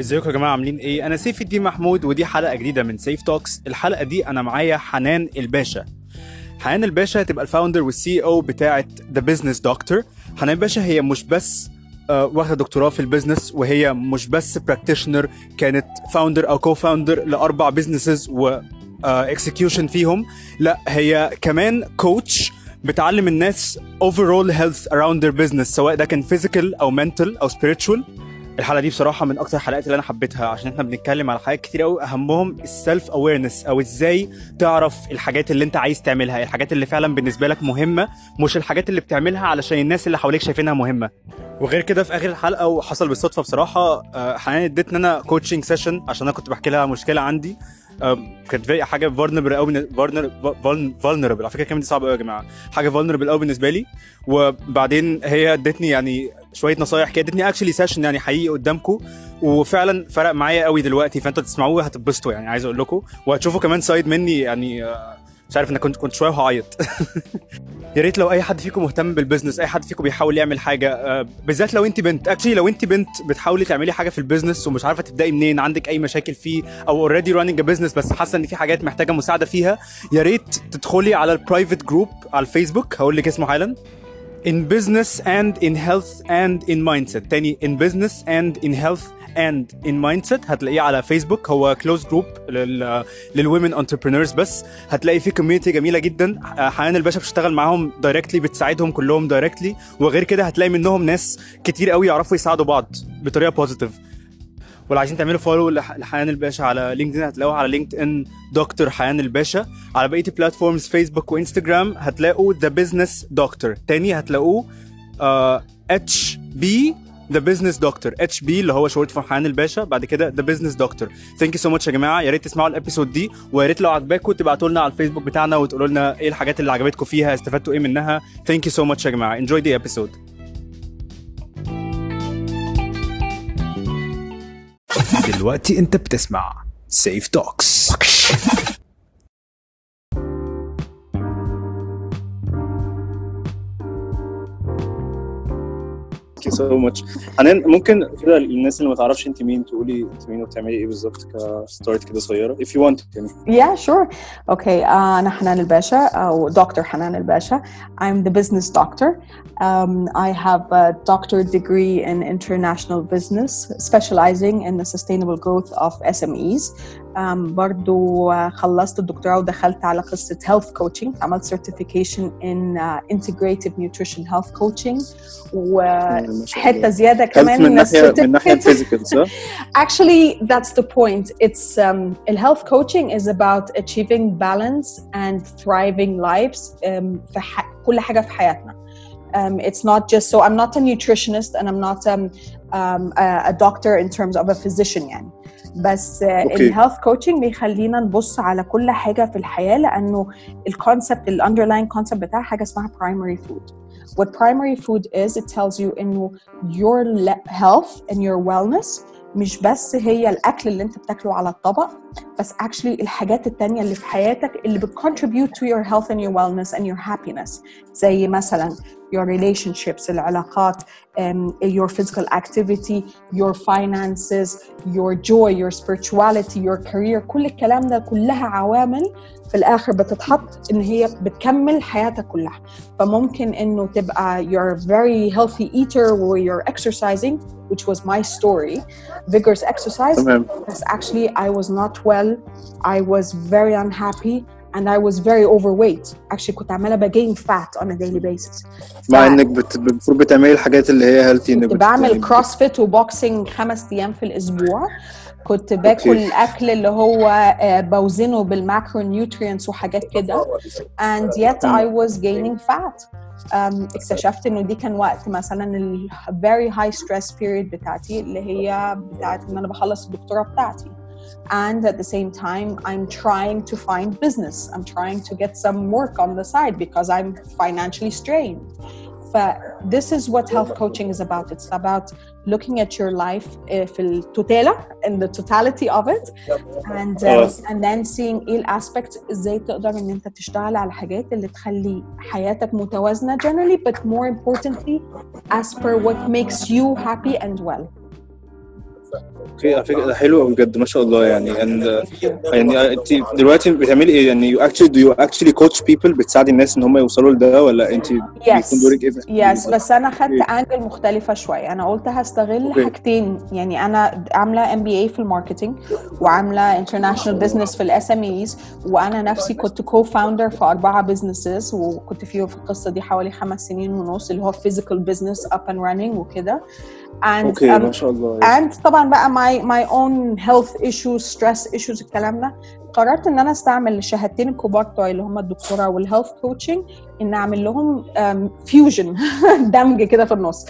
ازيكم يا جماعة عاملين إيه؟ أنا سيف الدين محمود ودي حلقة جديدة من سيف توكس الحلقة دي أنا معايا حنان الباشا. حنان الباشا هتبقى الفاوندر والسي أو بتاعة ذا بزنس دكتور حنان الباشا هي مش بس آه، واخدة دكتوراه في البيزنس وهي مش بس براكتيشنر كانت فاوندر أو كو فاوندر لأربع بزنسز و اكسكيوشن فيهم. لا هي كمان كوتش بتعلم الناس overall health around their business سواء ده كان physical أو mental أو spiritual. الحلقة دي بصراحة من أكتر الحلقات اللي أنا حبيتها عشان إحنا بنتكلم على حاجات كتير قوي أهمهم السيلف اويرنس أو إزاي تعرف الحاجات اللي أنت عايز تعملها الحاجات اللي فعلا بالنسبة لك مهمة مش الحاجات اللي بتعملها علشان الناس اللي حواليك شايفينها مهمة. وغير كده في آخر الحلقة وحصل بالصدفة بصراحة آه، حنان ادتني أنا كوتشنج سيشن عشان أنا كنت بحكي لها مشكلة عندي. كانت في حاجة فولنربل قوي فولنربل على فكرة الكلمة دي صعبة قوي يا جماعة. حاجة فولنربل قوي بالنسبة لي. وبعدين هي ادتني يعني شوية نصايح كده ادتني اكشلي سيشن يعني حقيقي قدامكم وفعلا فرق معايا قوي دلوقتي فأنتوا تسمعوه هتتبسطوا يعني عايز أقول لكم. وهتشوفوا كمان سايد مني يعني آه، مش عارف أنا كنت كنت شوية وهعيط يا ريت لو أي حد فيكم مهتم بالبزنس أي حد فيكم بيحاول يعمل حاجة آه، بالذات لو أنت بنت. اكشلي لو أنت بنت بتحاولي تعملي حاجة في البيزنس ومش عارفة تبدأي منين عندك أي مشاكل فيه أو اوريدي راننج بزنس بس حاسة إن في حاجات محتاجة مساعدة فيها يا ريت تدخلي على البرايفت جروب على الفيسبوك. هقول لك اسمه حالا. In business and in health and in mindset. تاني in business and in health and in mindset هتلاقيه على فيسبوك هو كلوز جروب لل للومن انتربرينورز بس. هتلاقي فيه كوميونتي جميلة جدا. حنان الباشا بتشتغل معاهم دايركتلي بتساعدهم كلهم دايركتلي وغير كده هتلاقي منهم ناس كتير قوي يعرفوا يساعدوا بعض بطريقة بوزيتيف ولو عايزين تعملوا فولو لحنان الباشا على لينكدين هتلاقوها على لينكد ان دكتور حنان الباشا. على بقية البلاتفورمز فيسبوك وانستجرام هتلاقوا ذا بزنس دكتور تاني هتلاقوه اتش بي ذا بزنس دكتور اتش بي اللي هو شورت فور حنان الباشا. بعد كده ذا بزنس دكتور ثانك يو سو ماتش يا جماعة. يا ريت تسمعوا الابيسود دي ويا ريت لو عجباكم تبعتوا لنا على الفيسبوك بتاعنا وتقولوا لنا إيه الحاجات اللي عجبتكم فيها استفدتوا إيه منها. ثانك يو سو ماتش يا جماعة. انجوي ذا ابيسود دلوقتي انت بتسمع سيف توكس ثانك يو سو ماتش حنان ممكن كده للناس اللي ما تعرفش انت مين تقولي انت مين وبتعملي ايه بالظبط كستارت كده صغيره if you want يعني Yeah, sure. Okay, uh, أنا حنان الباشا أو Dr. حنان الباشا. I'm the business doctor. Um, I have a doctorate degree in international business, specializing in the sustainable growth of SMEs. Um, برضو uh, خلصت الدكتوراه ودخلت على قصة health coaching. عملت certification in uh, integrative nutrition health coaching. ما شاء وحتة الله. زيادة Health كمان من ناحيه من ناحيه certificate. الفيزيكال صح؟ Actually, that's the point. It's um, health coaching is about achieving balance and thriving lives um, في ح- كل حاجة في حياتنا. Um, it's not just so I'm not a nutritionist and I'm not um, um, a, a doctor in terms of a physician يعني. بس. الهيلث كوتشنج بيخلينا نبص على كل حاجة في الحياة لأنه الكونسبت الاندرلاين كونسبت بتاعها حاجة اسمها primary food. What primary food is, it tells you إنه your health and your wellness مش بس هي الاكل اللي انت بتاكله على الطبق بس actually الحاجات التانية اللي في حياتك اللي بتcontribute to your health and your wellness and your happiness زي مثلا your relationships العلاقات um, your physical activity your finances your joy your spirituality your career كل الكلام ده كلها عوامل في الآخر بتتحط ان هي بتكمل حياتك كلها فممكن انه تبقى you're a very healthy eater or you're exercising which was my story vigorous exercise because actually I was not well I was very unhappy and I was very overweight. Actually كنت عمالة بجين fat on a daily basis. مع إنك بت- المفروض بتعملي الحاجات اللي هي هيلثي إنك كنت بت- بعمل كروسفيت وبوكسينج خمس أيام في الأسبوع. كنت باكل أوكي. الاكل اللي هو آه، بوزنه بالماكرو نيوترينتس وحاجات كده. and yet I was gaining fat. Um, اكتشفت إنه دي كان وقت مثلا ال very high stress period بتاعتي اللي هي بتاعت إن أنا بخلص الدكتوراه بتاعتي. and at the same time I'm trying to find business I'm trying to get some work on the side because I'm financially strained ف this is what health coaching is about it's about looking at your life uh, في التوتالة in the totality of it and um, آه. and then seeing ايه الاسبكتس ازاي تقدر ان انت تشتغل على حاجات اللي تخلي حياتك متوازنة generally but more importantly as per what makes you happy and well أوكي على فكرة ده حلو قوي بجد ما شاء الله يعني. And, يعني أنت دلوقتي بتعملي إيه؟ يعني you actually do you actually coach people بتساعدي الناس إن هم يوصلوا لده ولا أنت. بيكون دورك إيه؟ يس بس أنا خدت. انجل مختلفة شوية. أنا قلت هستغل. حاجتين. يعني أنا عاملة ام بي اي في الماركتنج وعاملة انترناشونال بزنس في الاس ام ايز وأنا نفسي كنت كو فاوندر في أربعة بزنسز وكنت فيه في القصة دي حوالي خمس سنين ونص اللي هو فيزيكال بزنس اب اند راننج وكده. And أوكي um, ما شاء الله. and طبعا بقى my my own health issues stress issues الكلام ده قررت إن أنا أستعمل الشهادتين الكبار بتوعي اللي هم الدكتوراه والهيلث كوتشنج إن أعمل لهم فيوجن دمج كده في النص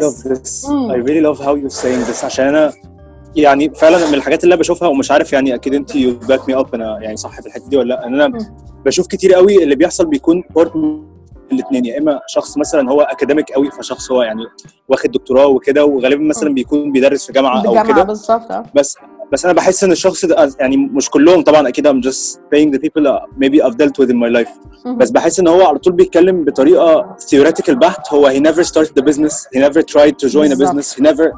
love this Mm. I really love how you're saying this عشان أنا يعني فعلا من الحاجات اللي أنا بشوفها ومش عارف يعني أكيد أنت you back me up أنا يعني صح في الحتة دي ولا لأ إن أنا. بشوف كتير قوي اللي بيحصل بيكون بارت الاثنين يا إما شخص مثلا هو اكاديميك قوي فشخص هو يعني واخد دكتوراه وكده وغالبا مثلا. بيكون بيدرس في جامعة أو كده بالظبط. بس بس أنا بحس إن الشخص ده يعني مش كلهم طبعا أكيد I'm just saying the people maybe I've dealt with in my life. بس بحس إن هو على طول بيتكلم بطريقة theoretical بحت هو he never started the business he never tried to join a business he never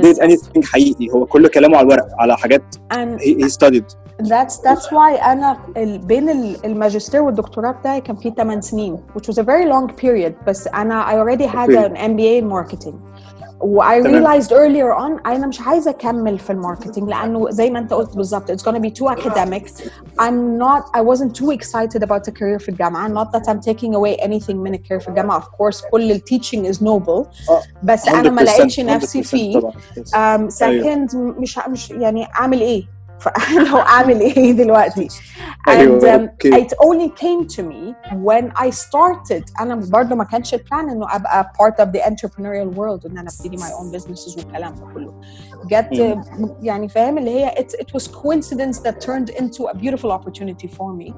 did anything حقيقي هو كل كلامه على الورق على حاجات and he, he studied that's that's why أنا بين ال- الماجستير والدكتوراه بتاعي كان في 8 سنين which was a very long period بس أنا I already had an MBA in marketing و I تمام. realized earlier on انا مش عايزه اكمل في الماركتينج لانه زي ما انت قلت بالظبط it's gonna be too academic I'm not I wasn't too excited about a career في الجامعه not that I'm taking away anything من الكارير في الجامعه of course كل ال teaching is noble آه، بس انا ما 100% لقيتش نفسي 100% فيه طبعا um, second مش مش يعني اعمل ايه لو اعمل ايه دلوقتي and أيوة، um, أوكي. it only came to me when I started انا برضه ما كانش البلان انه ابقى part of the entrepreneurial world ان انا ابتدي my own businesses والكلام ده كله جت مم. يعني فاهم اللي هي it, it was coincidence that turned into a beautiful opportunity for me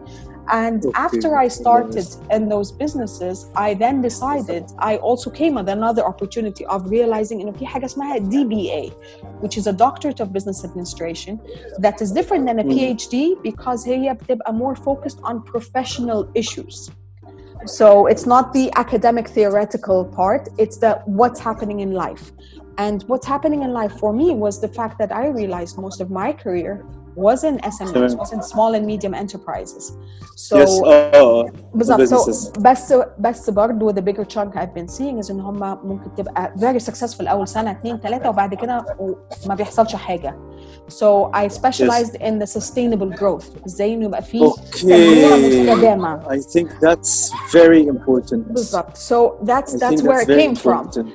And after I started in those businesses, I then decided I also came at another opportunity of realizing in a DBA, which is a doctorate of business administration, that is different than a mm. PhD because here are more focused on professional issues. So it's not the academic theoretical part, it's the what's happening in life. And what's happening in life for me was the fact that I realized most of my career was in SMEs, Sure. was in small and medium enterprises. So yes اه بالظبط businesses. so بس بس برضه the bigger chunk I've been seeing is ان هم ممكن تبقى very successful اول سنه اثنين ثلاثه وبعد كده ما بيحصلش حاجه so I specialized in the sustainable growth ازاي انه يبقى فيه تنميه okay مستدامه I think that's very important بالظبط so that's I that's think where it very came from important.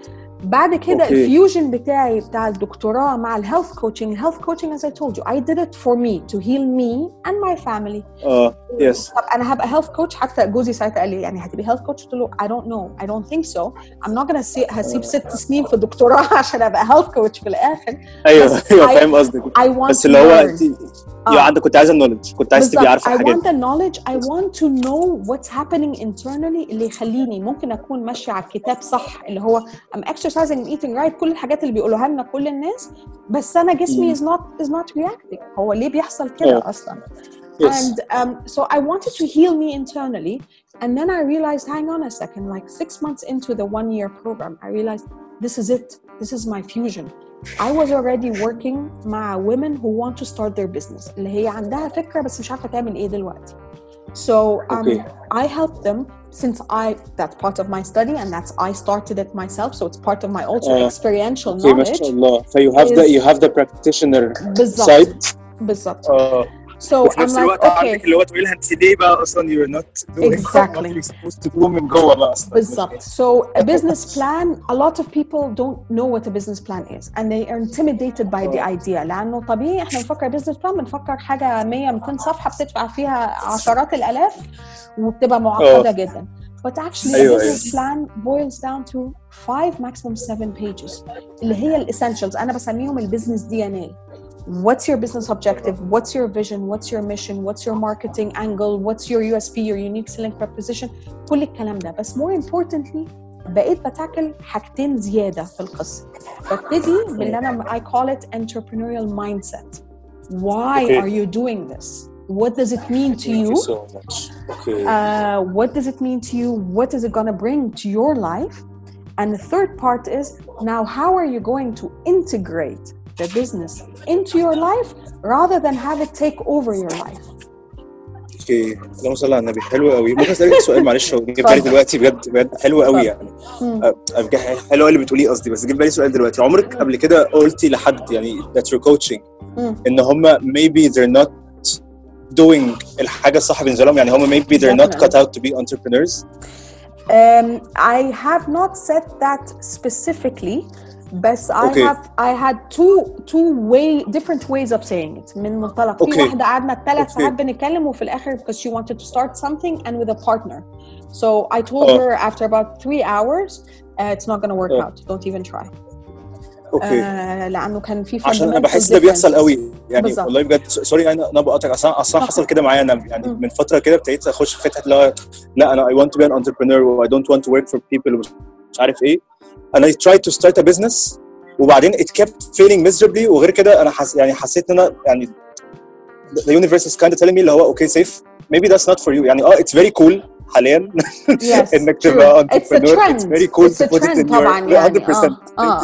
بعد كده Okay. الفيوجن بتاعي بتاع الدكتوراه مع الهيلث كوتشنج الهيلث كوتشنج as I told you I did it for me to heal me and my family. آه يس طب أنا هبقى هيلث كوتش حتى جوزي ساعتها قال لي يعني هتبقي هيلث كوتش قلت له I don't know I don't think so. I'm not gonna see هسيب ست سنين في الدكتوراه عشان أبقى هيلث كوتش في الآخر. أيوه أيوه فاهم قصدك. بس اللي هو آه. يا عندك كنت عايزه النولج كنت عايز تبقي بالظبط. عارفه I حاجات want the knowledge I want to know what's happening internally اللي يخليني ممكن اكون ماشيه على الكتاب صح اللي هو I'm exercising and eating right كل الحاجات اللي بيقولوها لنا كل الناس بس انا جسمي مم. is not is not reacting هو ليه بيحصل كده آه. اصلا Yes. And um, so I wanted to heal me internally. And then I realized, hang on a second, like six months into the one year program, I realized this is it. This is my fusion. I was already working مع women who want to start their business اللي هي عندها فكرة بس مش عارفة تعمل ايه دلوقتي. So um, Okay. I helped them since I that's part of my study and that's I started it myself. So it's part of my also آه. experiential اوكي ما knowledge. شاء الله ف you have the is- you have the practitioner بالظبط side بالظبط. اه So وفي I'm نفس like, الوقت okay. عندك اللي هو تقول لها انت ليه بقى اصلا you're not doing Exactly. what you're supposed to do من جوه بقى اصلا بالظبط so a business plan a lot of people don't know what a business plan is and they are intimidated by the idea لانه طبيعي احنا بنفكر business plan بنفكر حاجه 100 200 صفحه بتدفع فيها عشرات الالاف وبتبقى معقده جدا but actually أيوة، a business plan boils down to five maximum seven pages اللي هي الاسينشالز انا بسميهم البيزنس دي ان اي What's your business objective? What's your vision? What's your mission? What's your marketing angle? What's your USP, your unique selling proposition? كل الكلام ده بس more importantly بقيت بتاكل حاجتين زيادة في القصة ببتدي باللي أنا I call it entrepreneurial mindset Why Okay. are you doing this? What does it mean to Thank you? you so much okay uh, what does it mean to you? What is it going to bring to your life? And the third part is now how are you going to integrate the business into your life rather than have it take over your life? اوكي اللهم صل على النبي حلو قوي ممكن اسالك سؤال معلش هو جه في بالي اتفضل. دلوقتي بجد بجد حلو قوي يعني مم. أه، بجد حلو قوي اللي بتقوليه قصدي بس جه في بالي سؤال دلوقتي عمرك قبل كده قلتي لحد يعني that you're coaching مم. ان هم maybe they're not doing الحاجه الصح بالنسبه لهم يعني هم maybe they're not Definitely. cut out to be entrepreneurs Um, I have not said that specifically, but I Okay. have I had two two way different ways of saying it. من منطلق في Okay. واحدة قعدنا ثلاث Okay. ساعات بنتكلم وفي الآخر because she wanted to start something and with a partner. So I told Oh. her after about three hours, uh, it's not going to work Oh. out. Don't even try. أوكي. آه لأنه كان في عشان أنا بحس ده بيحصل قوي. يعني بالزبط. والله بجد سوري أنا أنا بقاطعك أصلا أصلا حصل كده معايا أنا يعني م. من فترة كده ابتديت أخش في حتة لا لا أنا اي ونت تو بي ان انتربرنور اي دونت ونت تو ورك فور بيبل مش عارف إيه. أنا تراي تو ستارت ا بزنس وبعدين ات كيبت فيلينج ميزربلي وغير كده أنا حس يعني حسيت إن أنا يعني ذا يونيفرس از كايند تيلينج مي اللي هو أوكي سيف ميبي ذاتس نوت فور يو يعني آه اتس فيري كول حاليا إنك تبقى انتربرنور اتس فيري كول تو to put it in طبعاً يعني. آه. your 100% آه.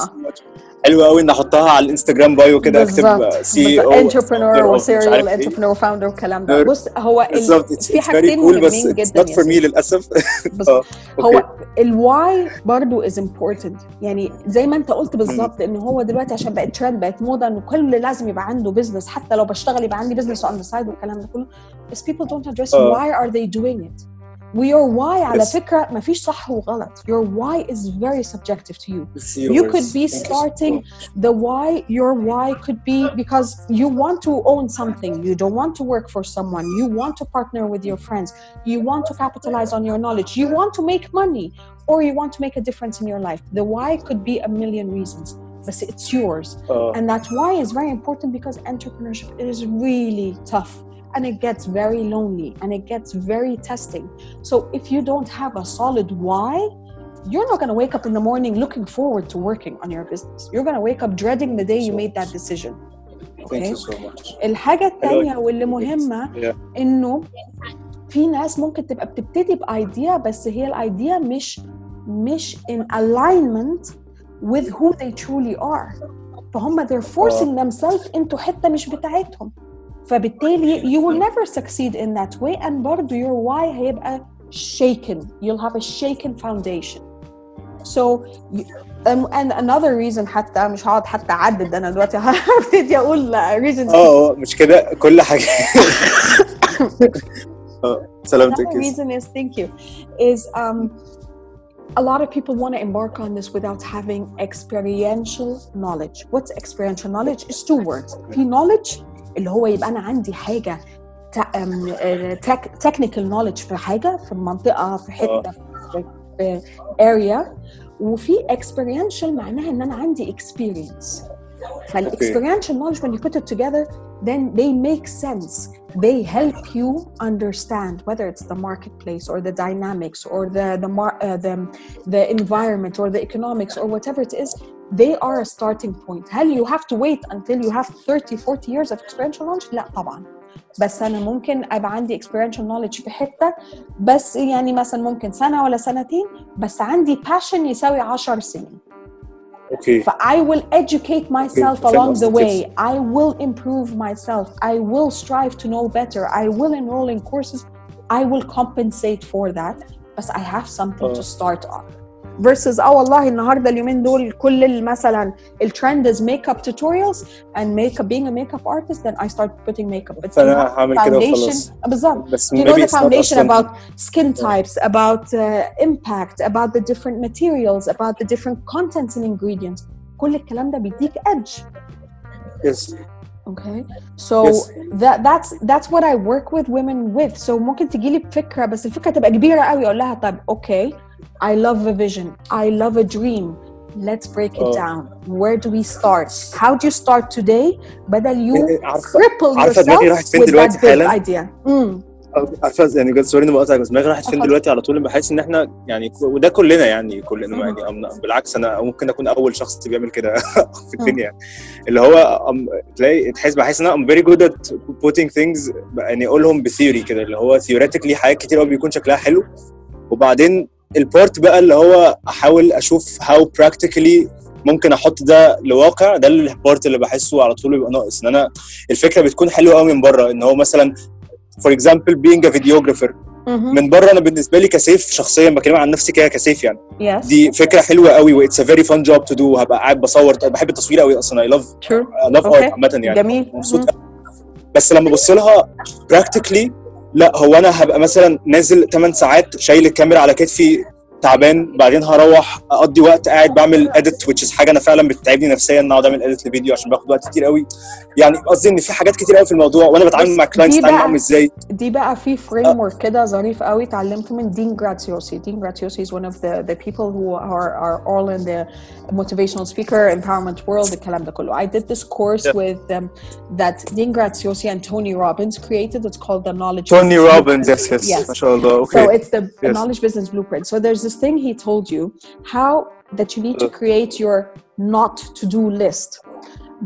آه. آه. حلو قوي ان أحطها على الانستجرام بايو كده أكتب سي أو انتربرنور وسيريال انتربرنور فاوندر والكلام ده. بص هو ال- بالظبط. في حاجتين cool بس جدا for me سيدي. للأسف. آه هو الواي برضو از امبورتنت يعني زي ما أنت قلت بالظبط ان هو دلوقتي عشان بقت ترند بقت موضه انه كل لازم يبقى عنده بزنس حتى لو بشتغل يبقى عندي بزنس اون ذا سايد والكلام ده كله. بس people don't address آه. why are they doing it. ويور واي على Yes. فكره ما فيش صح وغلط your why is very subjective to you It's You yours. could be Thank you so starting much. the why your why could be because you want to own something you don't want to work for someone you want to partner with your friends you want to capitalize on your knowledge you want to make money or you want to make a difference in your life the why could be a million reasons but it's yours اه and that why is very important because entrepreneurship is really tough and it gets very lonely and it gets very testing so if you don't have a solid why you're not going to wake up in the morning looking forward to working on your business you're going to wake up dreading the day you made that decision thank okay you so much الحاجة التانية واللي مهمة Yeah. انه في ناس ممكن تبقى بتبتدي بايديا بس هي الايديا مش مش in alignment with who they truly are فهم they're forcing themselves into حتة مش بتاعتهم فبالتالي you will never succeed in that way and برضه your why هيبقى shaken you'll have a shaken foundation so you, um, and another reason حتى مش هقعد حتى اعدد انا دلوقتي هبتدي اقول reasons اه اه مش كده كل حاجه اه سلامتك Another يا reason is thank you is um, a lot of people want to embark on this without having experiential knowledge. What's experiential knowledge? Is two words. في knowledge اللي هو يبقى أنا عندي حاجة ta- um, uh, tech- technical knowledge في حاجة في منطقة في حتة في في area وفي experiential معناها إن أنا عندي experience. فالاكسبeriential knowledge when you put it together then they make sense they help you understand whether it's the marketplace or the dynamics or the the mar- uh, the, the environment or the economics or whatever it is they are a starting point هل you have to wait until you have 30 40 years of experiential knowledge لا طبعا بس انا ممكن ابقى عندي experiential knowledge في حته بس يعني مثلا ممكن سنه ولا سنتين بس عندي passion يساوي 10 سنين اوكي But I will educate myself فاهم along the قصدك، way. I will improve myself. I will strive to know better. I will enroll in courses. I will compensate for that. But I have something to آه. start on. Versus اه والله النهارده اليومين دول كل ال- مثلا الترند is makeup tutorials and makeup being a makeup artist then I start putting makeup. But do you فانا have هعمل كده وخلاص foundation بالظبط بس you know maybe the it's not foundation أصلاً- about skin types, about uh, impact, about the different materials, about the different contents and ingredients. كل الكلام ده بيديك edge. yes Okay. So Yes. that that's that's what I work with women with. So ممكن تجي لي بفكرة بس الفكرة تبقى كبيرة قوي اقول لها طب okay I love a vision. I love a dream. Let's break it آه. down. Where do we start? How do you start today? بدل you إيه، عارفة- cripple عارفة دماغي yourself راحت فين with دلوقتي that big حالا؟ idea. Mm. عارفه يعني بجد سوري اني بقطعك بس دماغي راحت فين اتفضل. دلوقتي على طول بحس ان احنا يعني وده كلنا يعني كلنا مهم. يعني أم- بالعكس انا ممكن اكون اول شخص بيعمل كده في الدنيا يعني اللي هو أم- تلاقي تحس بحس ان انا I'm very good at putting things يعني اقولهم بثيوري كده اللي هو theoretically حاجات كتير قوي بيكون شكلها حلو وبعدين البارت بقى اللي هو أحاول أشوف هاو براكتيكالي ممكن أحط ده لواقع ده البارت اللي بحسه على طول بيبقى ناقص. إن أنا الفكرة بتكون حلوة قوي من بره. إن هو مثلا فور اكزامبل بينج ا فيديوجرافر. من بره أنا بالنسبة لي كسيف شخصيا بكلم عن نفسي كده كسيف يعني. Yes. دي فكرة حلوة قوي واتس ا فيري فان جوب تو دو هبقى قاعد بصور بحب التصوير قوي أصلا. اي لاف لاف. ارت عامة يعني. جميل. مبسوط بس لما ابص لها براكتيكلي لا هو أنا هبقى مثلا نازل 8 ساعات شايل الكاميرا على كتفي تعبان بعدين هروح أقضي وقت قاعد بعمل اديت which is حاجة أنا فعلا بتتعبني نفسيا إن أقعد أعمل اديت لفيديو عشان باخد وقت كتير قوي يعني قصدي إن في حاجات كتير قوي في الموضوع وأنا بتعامل مع كلاينتس بتعامل معاهم إزاي دي بقى في فريم ورك كده ظريف قوي اتعلمته من دين جراتيوسي دين جراتيوسي is one of the the people who are are all in the motivational speaker empowerment world الكلام ده كله I did this course Yeah. with um, that Dean Graziosi and Tony Robbins created it's called the knowledge توني. يس يس yes ما شاء الله So أوكي it's the Yes. knowledge business blueprint. So there's this thing he told you how that you need to Uh. create your not to do list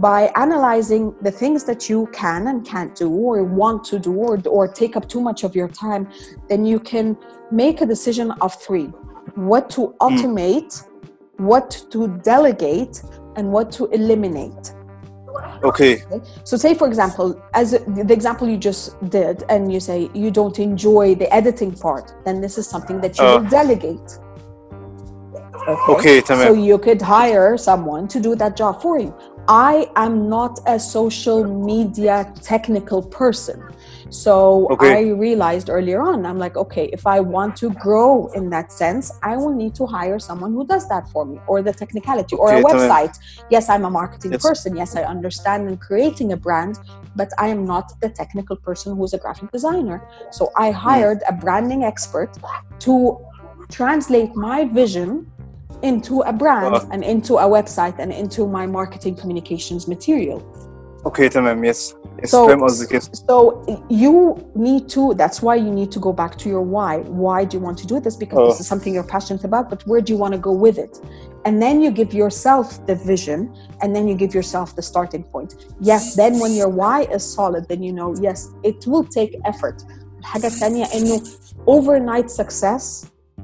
by analyzing the things that you can and can't do or want to do or, or take up too much of your time. Then you can make a decision of three what to automate, what to delegate, and what to eliminate. Okay. So, say for example, as the example you just did, and you say you don't enjoy the editing part, then this is something that you uh, will delegate. Okay. okay so you could hire someone to do that job for you. I am not a social media technical person. So Okay. I realized earlier on, I'm like, okay, if I want to grow in that sense, I will need to hire someone who does that for me, or the technicality, or a website. Yes, I'm a marketing Yes. person. Yes, I understand in creating a brand, but I am not the technical person who's a graphic designer. So I hired a branding expert to translate my vision into a brand and into a website and into my marketing communications material. اوكي تمام يس يس So- فاهم قصدك يس So you need to, that's why you need to go back to your why. Why do you want to do this? Because this Oh. is something you're passionate about, but where do you want to go with it? And then you give yourself the vision and then you give yourself the starting point. Yes, then when your why is solid, then you know, yes, it will take effort. الحاجة الثانية إنه overnight success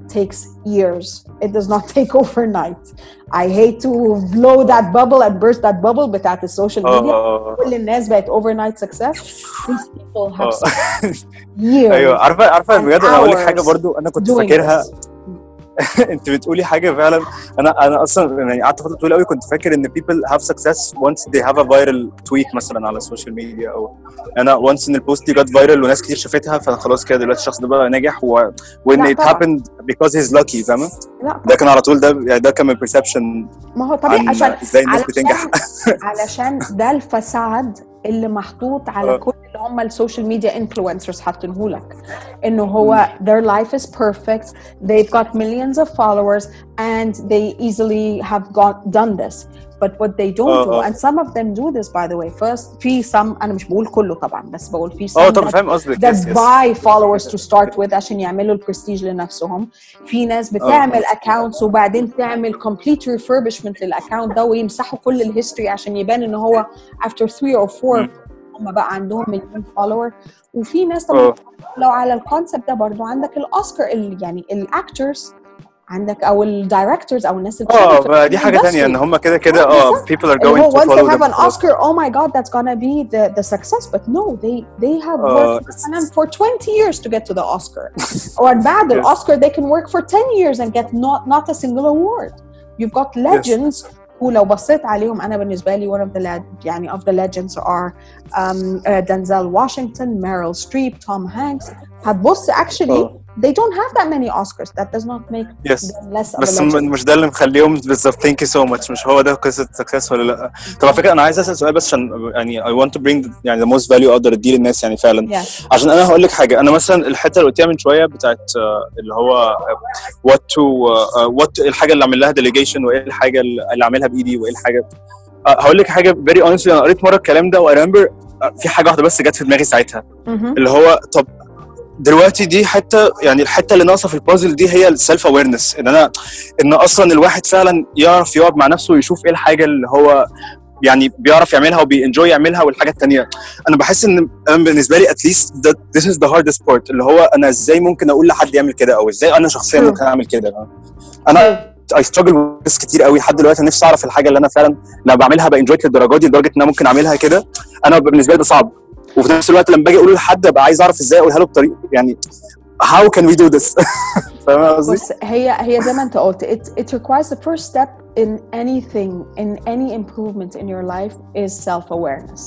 takes years. It does not take overnight. I hate to blow that bubble and burst that bubble بتاعت السوشيال اه ميديا اه كل الناس بقت overnight success these people have اه spent years ايوه عارفه عارفه and بجد انا هقول لك حاجه hours برضو انا كنت doing فاكرها this. انت بتقولي حاجة فعلا. أنا أنا أصلا يعني قعدت فترة طويلة قوي كنت فاكر إن people have success once they have a viral tweet مثلا على السوشيال ميديا أو أنا once إن البوست دي جت فايرال وناس كتير شافتها فانا خلاص كده دلوقتي الشخص ده بقى ناجح و when لا it طبعا. happened because he's lucky فاهمة؟ ده كان على طول ده يعني ده كان من perception ما هو طبيعي عشان إزاي الناس بتنجح. علشان ده الفساد اللي محطوط على آه. كل اللي هم السوشيال ميديا انفلونسرز حاطينه لك انه هو their life is perfect they've got millions of followers and they easily have got done this but what they don't آه، do آه. and some of them do this by the way first في some أنا مش بقول كله طبعا بس بقول في some آه طبعا that فاهم قصدك that buy followers to start with عشان يعملوا البرستيج لنفسهم. في ناس بتعمل accounts وبعدين تعمل complete refurbishment للاكونت ده ويمسحوا كل الهيستوري عشان يبان إن هو after three or four. هم بقى عندهم مليون فولور وفي ناس طبعا لو على الكونسبت ده برضو عندك الاوسكار ال- يعني الاكترز عندك او الدايركتورز او الناس اللي اه بتشتغل في ما دي حاجه تانية ان الindustry. هم كده كده آه، اه بالظبط. people are اللي going هو to once they follow have them an Oscar oh my god that's gonna be the, the success but no they they have Uh, worked it's- for 20 years to get to the Oscar or بعد Yes. الأوسكار they can work for 10 years and get not not a single award you've got legends who لو بصيت عليهم أنا بالنسبة لي one of the leg- يعني of the legends are um, uh, Denzel Washington Meryl Streep Tom Hanks هتبص actually اه They don't have that many Oscars. That does not make Yes. them less of a بس مش ده اللي مخليهم بالظبط. ثانك يو سو ماتش مش هو ده قصة سكسس ولا لأ؟ طب على فكرة أنا عايز أسأل سؤال بس عشان يعني I want to bring يعني the most value أقدر اديه للناس يعني فعلا. Yeah عشان أنا هقول لك حاجة. أنا مثلا الحتة اللي قلتيها من شوية بتاعت آه، اللي هو وات تو وات الحاجة اللي اعمل لها ديليجيشن وإيه الحاجة اللي اعملها بإيدي وإيه الحاجة. آه، هقول لك حاجة فيري اونستلي أنا قريت مرة الكلام ده وريمبر في حاجة واحدة بس جت في دماغي ساعتها. اللي هو طب دلوقتي دي حتة يعني الحتة اللي ناقصة في البازل دي هي السيلف اويرنس إن أنا إن أصلا الواحد فعلا يعرف يقعد مع نفسه ويشوف إيه الحاجة اللي هو يعني بيعرف يعملها وبينجوي يعملها والحاجة التانية. أنا بحس إن أنا بالنسبة لي اتليست this is the hardest part اللي هو أنا إزاي ممكن أقول لحد يعمل كده أو إزاي أنا شخصيا. ممكن أعمل كده. أنا struggle with this كتير قوي لحد دلوقتي نفسي أعرف الحاجة اللي أنا فعلا لما بعملها بانجويت للدرجه دي لدرجة إن أنا ممكن أعملها كده. أنا بالنسبة لي ده صعب. وفي نفس الوقت لما باجي أقول لحد ابقى عايز اعرف إزاي اقولها له بطريقه يعني how can we do this فاهم قصدي؟ بص هي هي زي ما انت قلت it, it requires the first step in anything in any improvement in your life is self-awareness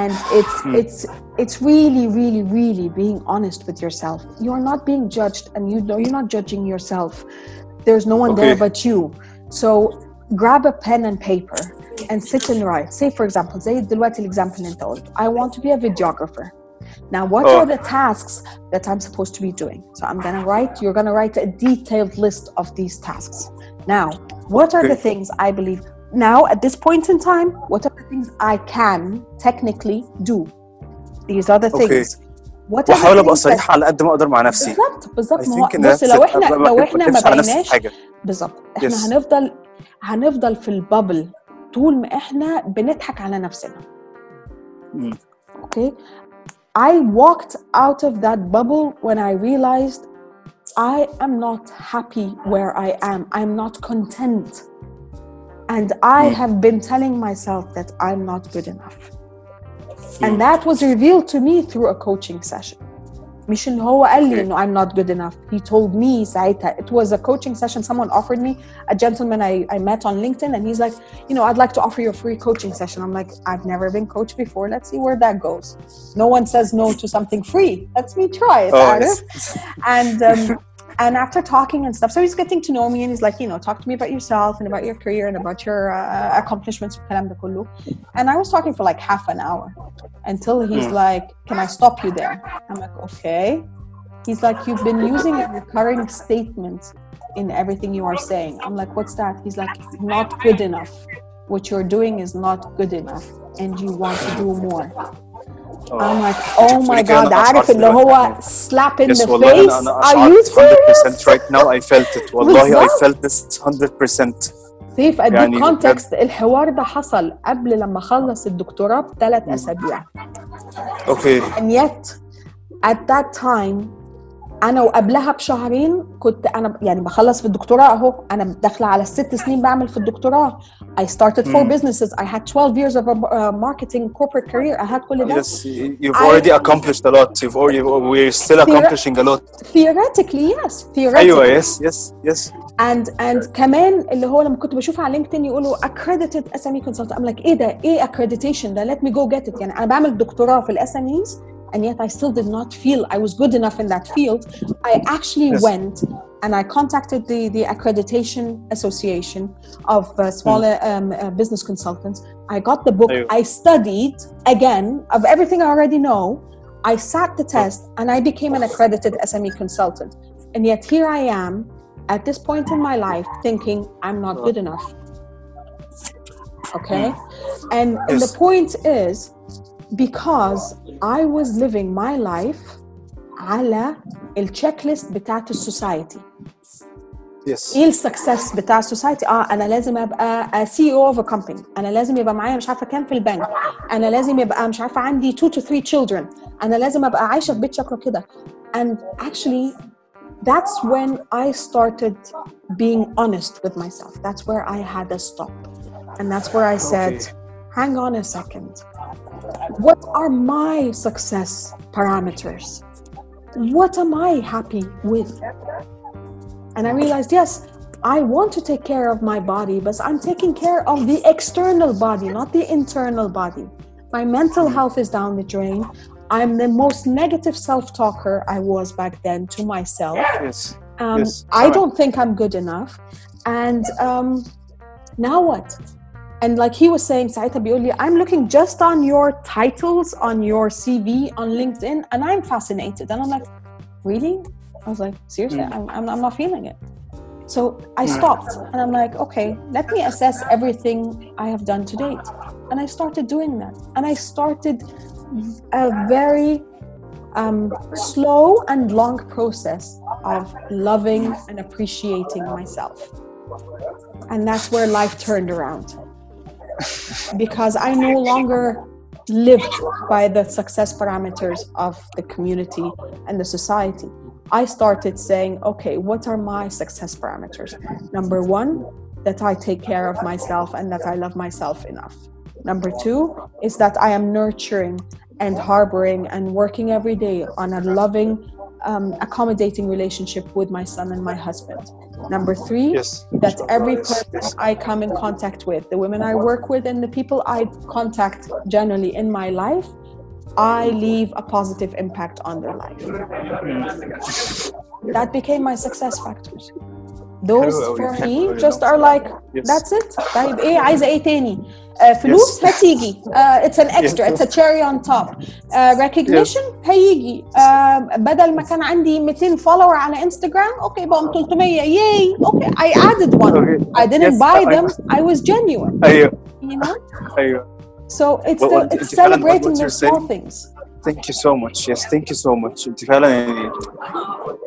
and it's it's it's really really really being honest with yourself you're not being judged and you know you're not judging yourself there's no one there Okay. but you so grab a pen and paper and sit and write say for example زي دلوقتي الاكزامبل اللي انت قلت I want to be a videographer now what Oh. are the tasks that I'm supposed to be doing so I'm gonna write you're gonna write a detailed list of these tasks now what are the Okay. things I believe now at this point in time what are the things I can technically do these are the Okay. things what are the واحاول ابقى things that- صريح على قد ما اقدر مع نفسي بالظبط بالظبط I ما هو think بص that's لو it. احنا أبقى لو ما احنا ما بكتبش على نفسي بقيناش حاجه بالظبط احنا Yes. هنفضل هنفضل في البابل طول ما احنا بنضحك على نفسنا مم. okay I walked out of that bubble when I realized I am not happy where I am I'm not content and I Mm. have been telling myself that I'm not good enough and that was revealed to me through a coaching session مش ان هو قال لي Okay. انه I'm not good enough he told me ساعتها it was a coaching session someone offered me a gentleman I, I met on LinkedIn and he's like you know I'd like to offer you a free coaching session I'm like I've never been coached before let's see where that goes no one says no to something free let's me try it Oh, عارف? yes. and um, and after talking and stuff, so he's getting to know me and he's like, you know, talk to me about yourself and about your career and about your uh, accomplishments. And I was talking for like half an hour until he's hmm. like, can I stop you there? I'm like, okay. He's like, you've been using a recurring statement in everything you are saying. I'm like, what's that? He's like, not good enough. What you're doing is not good enough and you want to do more. I'm like oh my god. أنا عارف اللي هو slap in Yes, the face أنا أنا are you serious? 100% right now. I felt it. والله I felt this 100% سيف اديك يعني كونتكست الحوار ده حصل قبل لما اخلص الدكتوراه بثلاث أسابيع. أوكي and yet at that time أنا وقبلها بشهرين كنت أنا يعني بخلص في الدكتوراه اهو أنا داخله على الست سنين بعمل في الدكتوراه I started four Mm. businesses I had 12 years of a uh, marketing corporate career I had كل ده Yes, you've I- already accomplished a lot. You've already we're still accomplishing a lot. theoretically yes theoretically أيوه yes yes yes. and and كمان اللي هو لما كنت بشوف على لينكدين يقولوا accredited SME consultant I'm like إيه ده إيه accreditation ده let me go get it يعني أنا بعمل دكتوراه في الاس ام ايز and yet I still did not feel I was good enough in that field, I actually yes. went and I contacted the, the accreditation association of uh, smaller mm. um, uh, business consultants. I got the book, I studied again of everything I already know. I sat the test and I became an accredited SME consultant. And yet here I am at this point in my life thinking I'm not good enough. Okay? And, and the point is, because I was living my life على التشيك ليست بتاعت السوسايتي Yes. ايه السكسس بتاع السوسايتي اه انا لازم ابقى سي او اوف ا كومباني انا لازم يبقى معايا مش عارفه كام في البنك انا لازم يبقى مش عارفه عندي 2 to 3 children انا لازم ابقى عايشه في بيت شكله كده and actually that's when I started being honest with myself that's where I had a stop and that's where I said Okay. hang on a second what are my success parameters what am I happy with and I realized, yes, I want to take care of my body, but I'm taking care of the external body, not the internal body. My mental health is down the drain. I'm the most negative self talker I was back then to myself. Yes. Um, Yes, I don't think I'm good enough. And um, now what? And like he was saying, Saita Bioli, I'm looking just on your titles, on your CV, on LinkedIn, and I'm fascinated. And I'm like, really? I was like, seriously, I'm, I'm, I'm not feeling it. So I stopped and I'm like, okay, let me assess everything I have done to date. And I started doing that. And I started a very um, slow and long process of loving and appreciating myself. And that's where life turned around. Because I no longer lived by the success parameters of the community and the society. I started saying, okay, what are my success parameters? Number one, that I take care of myself and that I love myself enough. Number two is that I am nurturing and harboring and working every day on a loving, um, accommodating relationship with my son and my husband. Number three, Yes. that every person I come in contact with, the women I work with, and the people I contact generally in my life, I leave a positive impact on their life. That became my success factors. Those حلو أوي، for حلو me أوي. just are like Yes. that's it طيب ايه عايزه ايه تاني آه فلوس هتيجي uh, it's an extra it's a cherry on top uh, recognition هيجي uh, بدل ما كان عندي 200 follower على انستغرام اوكي بقوا 300 ياي اوكي I added one Okay. I didn't Yes, buy I- them I was genuine ايوه you know ايوه so it's Well, the, what- it's it's فعلاً what- celebrating what the you're small saying. things ثانك يو سو ماتش يس ثانك يو سو ماتش انت فعلا يعني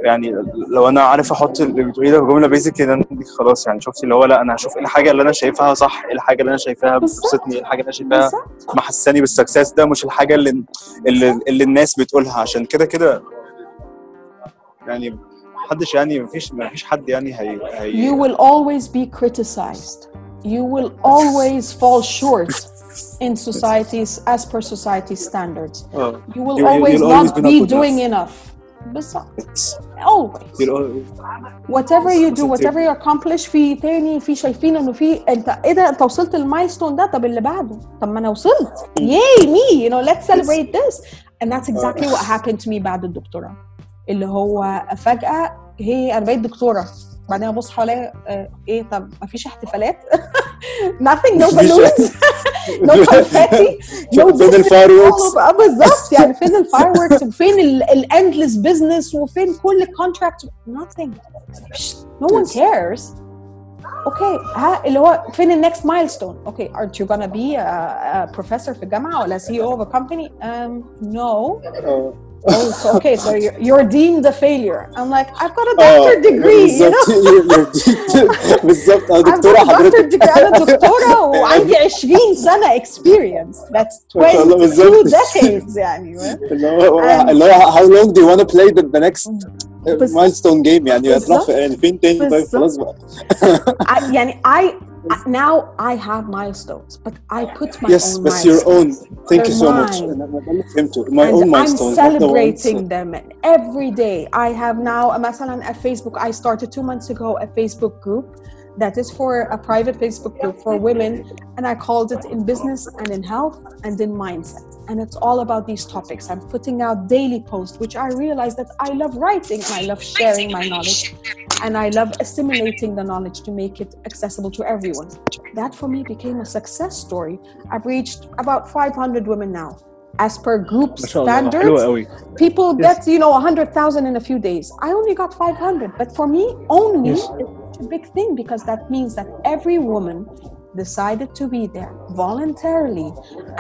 يعني لو أنا عارف أحط اللي بتقوليه ده في جملة بيزك كده دي خلاص يعني شفتي اللي هو لا أنا هشوف إيه الحاجة اللي أنا شايفاها صح إيه الحاجة اللي أنا شايفاها. بتبسطني إيه الحاجة اللي أنا شايفاها محساني بالسكسس ده مش الحاجة اللي اللي, اللي الناس بتقولها عشان كده كده يعني محدش يعني مفيش مفيش حد يعني هي هي you will always be criticized. You will always fall short in society's as per society's standards. اه You will You- you- always you'll always not be not be good doing enough. enough. بالظبط. It's- Always. you'll al- Whatever you do, Positive. whatever you accomplish في تاني في شايفين انه في انت ايه ده انت وصلت للمايلستون ده طب اللي بعده طب ما انا وصلت yay me you know let's celebrate this and that's exactly what happened to me بعد الدكتوراه اللي هو فجأة هي انا بقيت دكتورة بعدين أبص حواليا آه، إيه طب ما فيش احتفالات؟ Nothing no balloons. No confetti. No فين الفايروركس آه بالظبط. يعني فين الفايروركس وفين الاندلس بزنس وفين كل الكونتراكت nothing. No one cares. أوكي ها اللي هو فين النكست مايلستون أوكي aren't you gonna a professor في الجامعة ولا CEO of a company um, no. oh so okay so you're, you're deemed a failure I'm like I've got a doctor degree you know بالظبط بالظبط انا I've دكتوره got a doctor حضرتك degree انا دكتوره وعندي 20 سنه experience that's ما شاء الله 22 بالظبط. decades يعني اللي هو And- اللي هو how long do you want to play the, the next بس- milestone game يعني هتروح بالظبط. في- يعني فين تاني طيب بالظبط. خلاص بقى I, يعني I now I have milestones but I put my yes own but your own milestones. thank you so They're much mine. أنا ده اللي فهمته my and own I'm milestones not the ones- celebrating them every day. I have now مثلا a Facebook. I started two months ago a Facebook group that is for a private Facebook group for women. And I called it in business and in health and in mindset. And it's all about these topics. I'm putting out daily posts, which I realize that I love writing and I love sharing my knowledge. And I love assimilating the knowledge to make it accessible to everyone. That for me became a success story. I've reached about 500 women now as per group standards, people get you know 100,000 in a few days. I only got 500, but for me, only yes it's a big thing because that means that every woman decided to be there voluntarily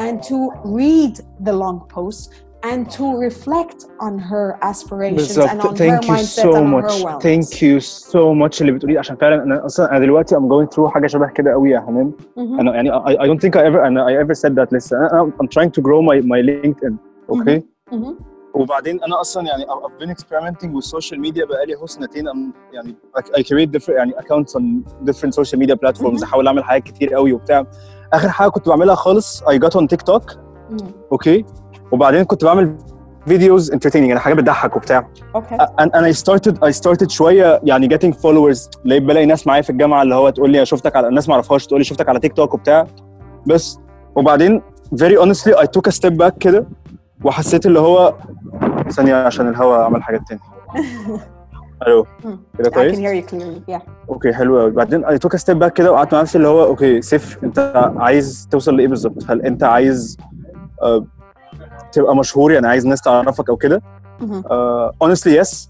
and to read the long posts and to reflect on her aspirations and on بالظبط her thank you mindset so and on much her wellness. thank you so much اللي بتقوليه عشان فعلا انا اصلا انا دلوقتي I'm going through حاجه شبه كده قوي يا حنان Mhm. انا يعني I, I don't think I ever أنا I ever said that لسه أنا I'm trying to grow my my LinkedIn okay Mhm. وبعدين أنا أصلا يعني I've been experimenting with social media بقالي اهو سنتين I'm يعني I, create different يعني accounts on different social media platforms. أحاول أعمل حاجات كتير قوي وبتاع. آخر حاجة كنت بعملها خالص I got on TikTok. أوكي؟ وبعدين كنت بعمل فيديوز entertaining يعني حاجات بتضحك وبتاع. and, and I started I started شوية يعني followers. لقيت بلاقي ناس معايا في الجامعة اللي هو تقول لي شفتك على الناس ما أعرفهاش تقول لي شفتك على تيك توك وبتاع. بس. وبعدين very honestly I took a step back كده. وحسيت اللي هو ثانية عشان الهوا عمل حاجات تاني ألو. كده I can كويس hear you clearly. Yeah. أوكي حلو قوي بعدين I took a step back كده وقعدت مع نفسي اللي هو أوكي سيف أنت عايز توصل لإيه بالظبط هل أنت عايز آه، تبقى مشهور يعني عايز الناس تعرفك أو كده Mhm. آه، honestly yes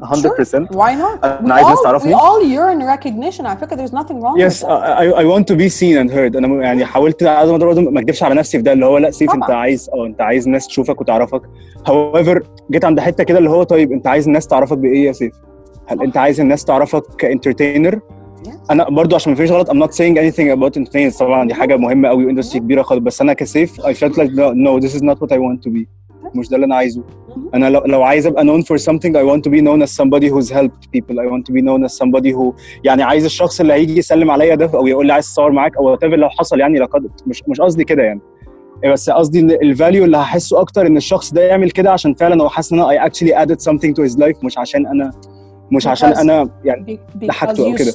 100% Why not? أنا We عايز ناس all, we تعرفني. all yearn recognition. I figure there's nothing wrong Yes, with that. I, I, I want to be seen and heard. أنا يعني حاولت على قد ما أقدر برضه ما أكدبش على نفسي في ده اللي هو لا سيف طبعاً. أنت عايز أه أنت عايز الناس تشوفك وتعرفك. However جيت عند حتة كده اللي هو طيب أنت عايز الناس تعرفك بإيه يا سيف؟ هل أنت عايز الناس تعرفك كانترتينر انا برضو عشان ما فيش غلط I'm not saying anything about entertainment طبعا دي حاجه مهمه قوي واندستري كبيره خالص بس انا كسيف I felt like no, no this is not what I want to be مش ده اللي أنا عايزه أنا لو عايز أبقى نون فور سمثينج اي want تو بي نون as somebody هوز helped بيبل اي want تو بي نون as somebody هو يعني عايز الشخص اللي هيجي يسلم عليا ده أو يقول لي عايز اتصور معاك أو whatever لو حصل يعني لا مش مش قصدي كده يعني بس قصدي إن الفاليو اللي هحسه أكتر إن الشخص ده يعمل كده عشان فعلا هو حاسس إن أنا اي اكشلي added سمثينج تو هيز لايف مش عشان أنا مش عشان أنا يعني لحقته أو كده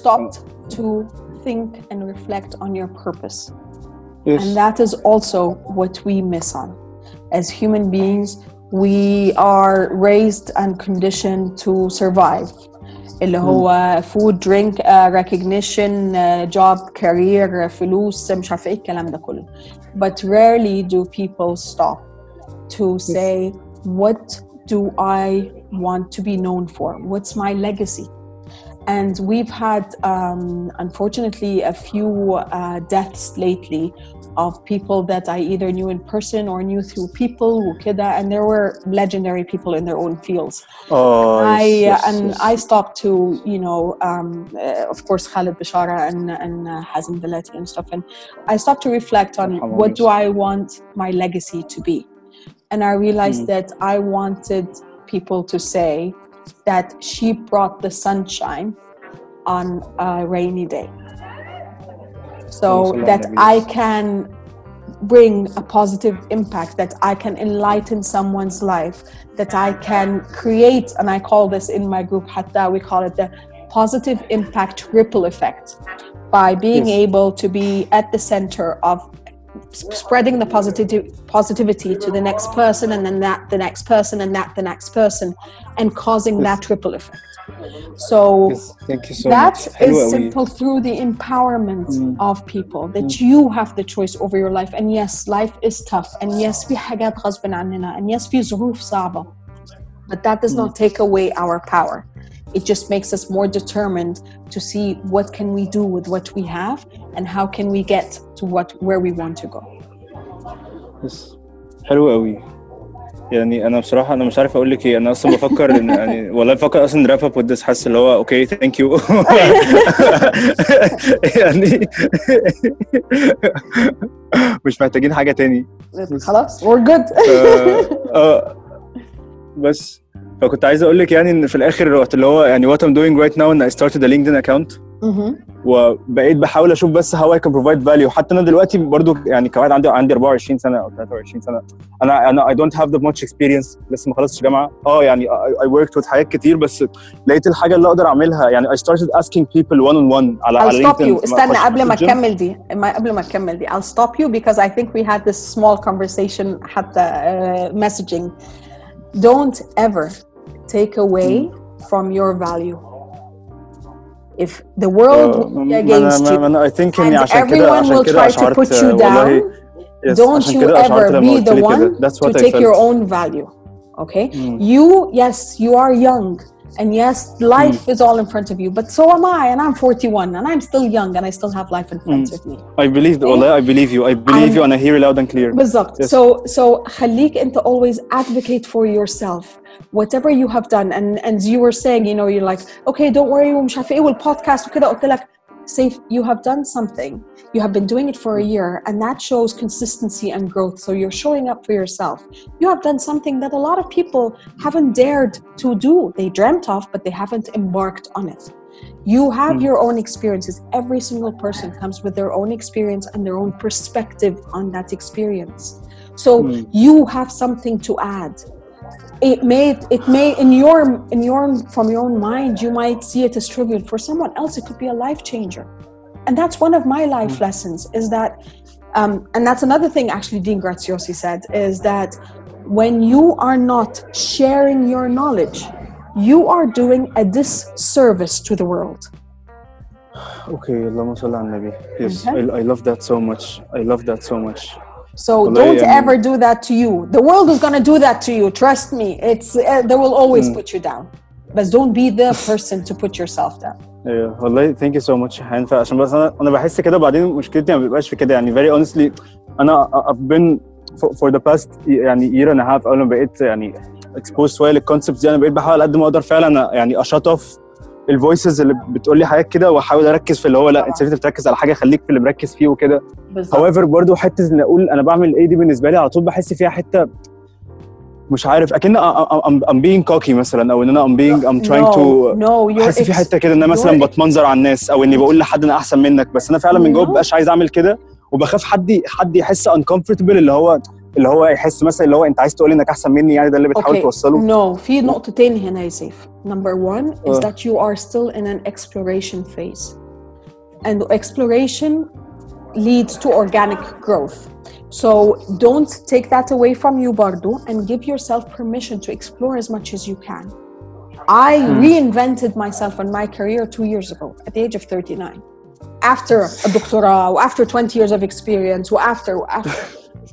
think and reflect on your purpose. Yes. And that is also what we miss on. As human beings, we are raised and conditioned to survive. اللي هو food, drink, uh, recognition, uh, job, career, فلوس مش عارفه ايه الكلام ده كله. But rarely do people stop to say, what do I want to be known for? What's my legacy? And we've had, um, unfortunately, a few uh, deaths lately of people that I either knew in person or knew through people, Wukida, and there were legendary people in their own fields. Oh, I, yes, and yes. I stopped to, you know, um, uh, of course, Khalid Bishara and, and uh, Hazem Belletti and stuff. And I stopped to reflect on what do I want my legacy to be? And I realized mm. that I wanted people to say, that she brought the sunshine on a rainy day so that I can bring a positive impact that I can enlighten someone's life that I can create, and I call this in my group Hatta, we call it the positive impact ripple effect by being Yes. able to be at the center of spreading the positivity positivity to the next person and then that the next person and that the next person and causing that ripple effect. So thank you so that much. Hello, simple through the empowerment mm. of people that mm. you have the choice over your life. And yes life is tough. And yes we have got husband and yes we ظروف but that does not mm. take away our power it just makes us more determined to see what can we do with what we have and how can we get to what where we want to go بس حلو قوي يعني انا بصراحه انا مش عارف اقول لك ايه انا اصلا بفكر ان يعني والله بفكر اصلا راب اب وذس حاسس اللي هو اوكي ثانك يو يعني مش محتاجين حاجه تاني خلاص we're good اه آه، بس فكنت عايز أقول لك يعني ان في الآخر وقت اللي هو يعني what I'm doing right now ان I started a LinkedIn account Mhm. وبقيت بحاول أشوف بس how I can provide value حتى أنا دلوقتي برضو يعني كواحد عندي عندي 24 سنه أو 23 سنه أنا أنا I don't have that much experience لسه ما خلصتش جامعه آه يعني I, I worked with حاجات كتير بس لقيت الحاجة اللي أقدر اعملها يعني I started asking people one on one على I'll على stop you استنى قبل ما. تكمل دي ما قبل ما تكمل دي I'll stop you because I think we had this small conversation حتى uh, messaging don't ever take away from your value. If the world will be against you, and everyone will try to put you down, don't you ever be the one to take your own value. Okay? You, yes, you are young and yes life is all in front of you but so am I and I'm 41 and I'm still young and I still have life in front Mm. of me I believe والله I believe you I believe I'm- you and I hear you loud and clear بالضبط Yes. so so خليك انت always advocate for yourself whatever you have done and and you were saying you know you're like okay don't worry ومش عارفه ايه والبودكاست وكده قلت لك safe you have done something you have been doing it for a year and that shows consistency and growth. So you're showing up for yourself. You have done something that a lot of people haven't dared to do. They dreamt of but they haven't embarked on it. You have Mm. your own experiences. Every single person comes with their own experience and their own perspective on that experience. So Mm. you have something to add it may it may in your in your from your own mind you might see it as trivial. For someone else it could be a life changer. And that's one of my life mm. lessons is that um, and that's another thing actually dean graziosi said is that when you are not sharing your knowledge you are doing a disservice to the world. Okay yes okay. I, I love that so much. I love that so much. So Wallahi, don't I mean- ever do that to you. The world is going to do that to you. Trust me. It's uh, they will always Mm. put you down. But don't be the person to put yourself down. ايوه والله ثانك يو سو ماتش هينفع عشان بس انا انا بحس كده بعدين مشكلتي ما بيبقاش في كده يعني very honestly انا I've been for, for the past يعني year and a half اول ما بقيت يعني exposed شويه للكونسبت دي انا بقيت بحاول قد ما اقدر فعلا يعني اشطف الفويسز اللي بتقول لي حاجات كده واحاول اركز في اللي هو لا انت انت بتركز على حاجة خليك في اللي مركز فيه وكده. however برضو حتة إن أقول أنا بعمل إيه دي بالنسبة لي على طول بحس فيها حتة مش عارف أكن I'm being cocky مثلا أو إن أنا trying no, to no, you're بحس في حتة كده إن أنا مثلا بتمنظر على الناس أو إني بقول لحد أنا أحسن منك بس أنا فعلا من جوه No. مبقاش عايز أعمل كده. وبخاف حد حد يحس uncomfortable اللي هو اللي هو يحس مثلا اللي هو انت عايز تقول انك احسن مني يعني ده اللي بتحاول Okay. توصله No, في نقطتين هنا يا سيف. Number one is Uh. that you are still in an exploration phase. And exploration leads to organic growth. So don't take that away from you, Bardo, and give yourself permission to explore as much as you can. I reinvented myself in my career two years ago at the age of 39. After a doctorate, after 20 years of experience, after, after.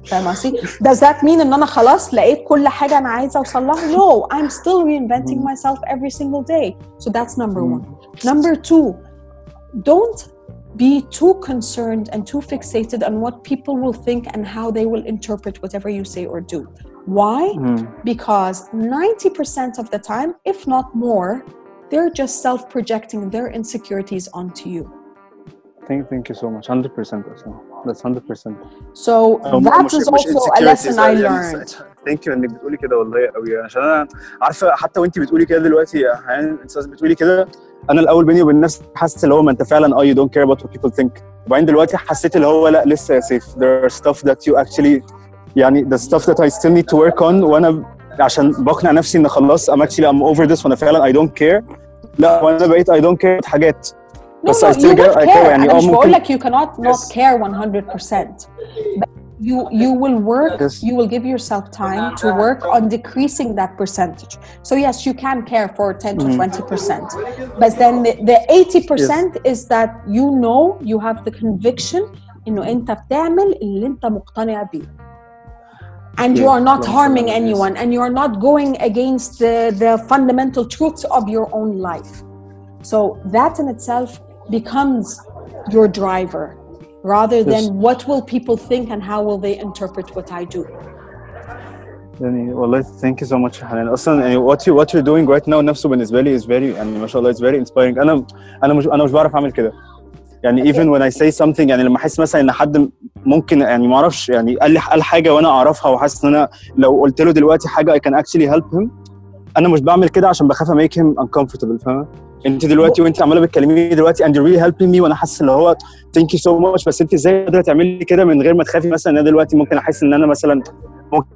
فاهم قصدي؟ Does that mean ان انا خلاص لقيت كل حاجه انا عايزه اوصل لها؟ No, I'm still reinventing myself every single day. So that's number one. Number two, don't be too concerned and too fixated on what people will think and how they will interpret whatever you say or do. Why? Because 90% of the time, if not more, they're just self projecting their insecurities onto you. thank, thank you so much 100% أصلاً. That's 100% So that is also a lesson I learned. ثانك يو إنك بتقولي كده والله قوي عشان أنا عارفة حتى وانت بتقولي كده دلوقتي يا حنان انت بتقولي كده أنا الأول بيني وبين نفسي حاسس اللي هو ما أنت فعلا you don't care about what people think. وبعدين دلوقتي حسيت اللي هو لأ لسه يا سيف. There are stuff that you actually يعني the stuff that I still need to work on. وأنا عشان بقنع نفسي إن خلاص I'm actually I'm over this وأنا فعلا I don't care. لأ وأنا بقيت I don't care حاجات. بس no, I you still don't care, I care. care يعني أنا اه مش بقول ممكن لك you cannot not Yes. care 100%. But you you will work. Yes. You will give yourself time to work on decreasing that percentage. So yes, you can care for 10 to 20 percent, but then the, the 80 percent is that you know you have the conviction إنه أنت بتعمل اللي أنت مقتنع بيه. And you Yes, are not yes, harming yes. anyone, and you are not going against the, the fundamental truths of your own life. So that in itself becomes your driver rather than Yes. what will people think and how will they interpret what I do. يعني والله ثانك يو سو ماتش يا حنان اصلا يعني وات يو وات يو دوينج رايت ناو نفسه بالنسبه لي از فيري يعني ما شاء الله از فيري انسبايرنج انا انا مش انا مش بعرف اعمل كده يعني Okay. even when I say something يعني لما احس مثلا ان حد ممكن يعني ما اعرفش يعني قال لي قال حاجه وانا اعرفها وحاسس ان انا لو قلت له دلوقتي حاجه I can actually help him أنا مش بعمل كده عشان بخاف make him uncomfortable فاهمة؟ انت دلوقتي وانت عمالة بتكلميني دلوقتي you're really helping me وأنا حاسس اللي هو thank you so much بس انت إزاي قادرة تعملي كده من غير ما تخافي مثلا إن أنا دلوقتي ممكن أحس إن أنا مثلا ممكن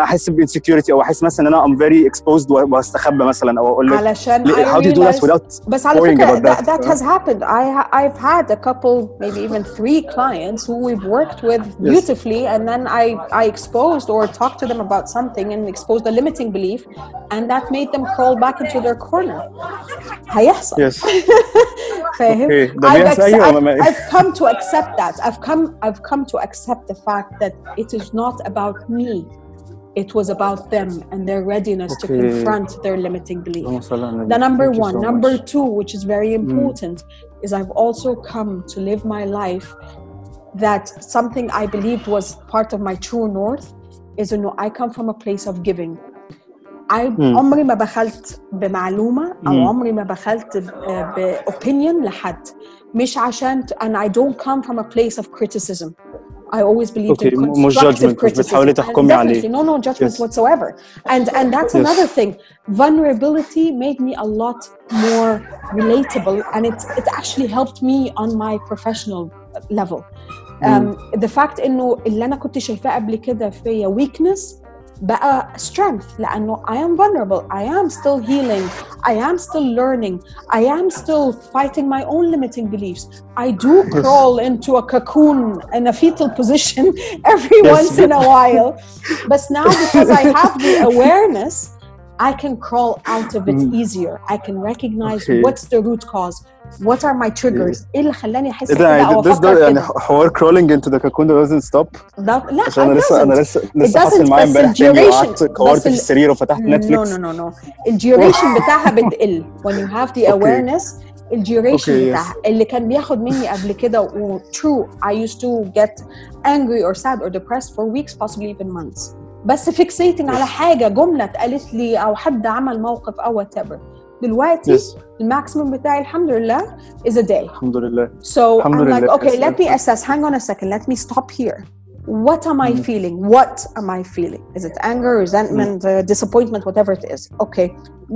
احس بانسكيورتي او احس مثلا ان انا I'm very exposed واستخبى مثلا او اقول لك علشان ليه- I how do you do that realized- without بس على worrying فكرة about that, that. that has happened. I ha- I've had a couple, maybe even three clients who we've worked with beautifully, and then I I exposed or talked to them about something and exposed a limiting belief, and that made them crawl back into their corner. هيحصل. yes فاهم؟ Okay. ده I've, بيحصل أيوة، I've, ما- I've come to accept that. I've come I've come to accept the fact that it is not about me. It was about them and their readiness to Okay. confront their limiting belief. اللهم صل على النبي. The number Thank you one. so number much. two, which is very important, is I've also come to live my life that something I believed was part of my true north is you know I come from a place of giving. I عمري ما بخلت بمعلومة أو مم. عمري ما بخلت ب ب- opinion لحد مش عشان ت- and I don't come from a place of criticism. I always believed Okay, in م- مش constructive judgment، مش بتحاولي criticism. تحكمي عليه. Definitely, no, no judgment Yes. whatsoever. And and that's Yes. another thing. Vulnerability made me a lot more relatable, and it it actually helped me on my professional level. Um, the fact إنه اللي أنا كنت شايفاه قبل كده فيا weakness بقى strength لأنه I am vulnerable I am still healing I am still learning I am still fighting my own limiting beliefs I do crawl into a cocoon in a fetal position every Yes, once in a while but now because I have the awareness I can crawl out of it easier I can recognize Okay. what's the root cause what are my triggers ايه اللي خلاني احس ايه كده ده او يعني this افكر ده يعني كده حوار crawling into the cocoon that doesn't stop ده لا عشان انا it لسه انا doesn't. لسه It لسه doesn't، حاصل معايا بس امبارح تاني الduration- وقعدت كورت بس في ال- السرير وفتحت No, نتفليكس no, no, no. الديوريشن بتاعها بتقل when you have the awareness الديوريشن Okay, yes. بتاعها اللي كان بياخد مني قبل كده و true I used to get angry or sad or depressed for weeks possibly even months بس fixating على حاجة جملة اتقالت لي أو حد عمل موقف أو whatever دلوقتي Yes. الماكسيمم بتاعي الحمد لله is a day الحمد لله So الحمد I'm like, لله. okay, Yes, let me assess. Hang on a second. Let me stop here. What am I feeling? What am I feeling? Is it anger, resentment, uh, disappointment, whatever it is? Okay.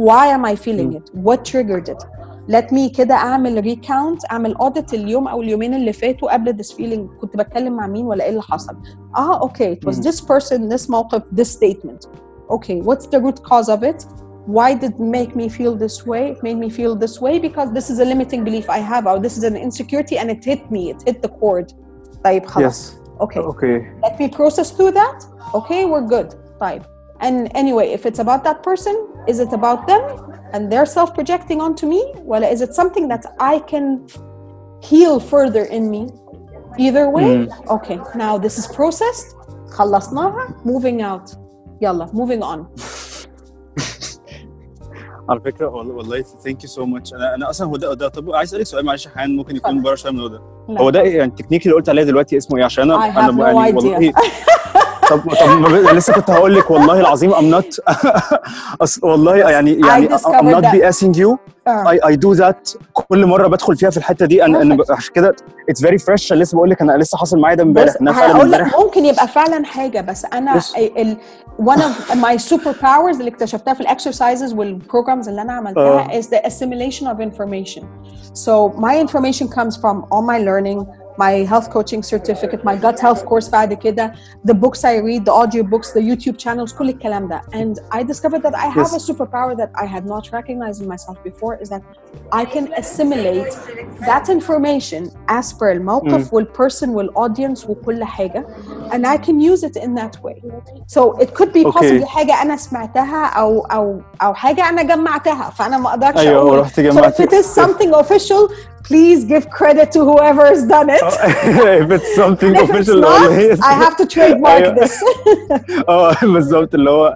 Why am I feeling it? What triggered it? Let me كده أعمل recount أعمل audit اليوم أو اليومين اللي فاتوا قبل this feeling كنت بتكلم مع مين ولا إيه اللي حصل؟ آه okay it was this person this موقف this statement. Okay what's the root cause of it? why did it make me feel this way? It made me feel this way because this is a limiting belief I have, or this is an insecurity and it hit me, it hit the chord. طيب خلاص. Yes. Okay. Okay. Let me process through that. Okay, we're good. طيب. And anyway, if it's about that person, is it about them and they're self-projecting onto me? Well, is it something that I can heal further in me? Either way, okay. Now this is processed. خلصناها. Moving out. يلا, moving on. على فكره والله والله ثانك يو سو ماتش انا انا اصلا هو ده, ده طب عايز اسالك سؤال معلش حان ممكن يكون اتفضل. بره شويه من الموضوع ده لا. هو ده إيه يعني التكنيك اللي قلت عليه دلوقتي اسمه ايه عشان انا I have انا no يعني idea. والله طب طب لسه كنت هقول لك والله العظيم I'm not أصل والله يعني يعني not that. BSing you آه. I, I do that كل مرة بدخل فيها في الحتة دي أنا أنا. عشان كده it's very fresh لسه بقول لك أنا لسه حاصل معايا ده امبارح أنا فعلا امبارح ممكن يبقى فعلا حاجة بس أنا one of my superpowers اللي اكتشفتها في الاكسرسايزز والبروجرامز اللي أنا عملتها آه. is the assimilation of information. So my information comes from all my learning, my health coaching certificate, my gut health course بعد كده, the books I read, the audio books, the YouTube channels, كل الكلام ده. And I discovered that I have Yes. a superpower that I had not recognized in myself before is that I can assimilate that information as per الموقف والperson والaudience وكل حاجة and I can use it in that way. So it could be Okay. possibly حاجة أنا سمعتها أو أو أو حاجة أنا جمعتها فأنا ما أقدرش أيوة، أقول. رحت So جمعت- if it is something official, please give credit to whoever has done it. if it's something If it's official not, والله I have to trademark أيوة. this. اه بالظبط اللي هو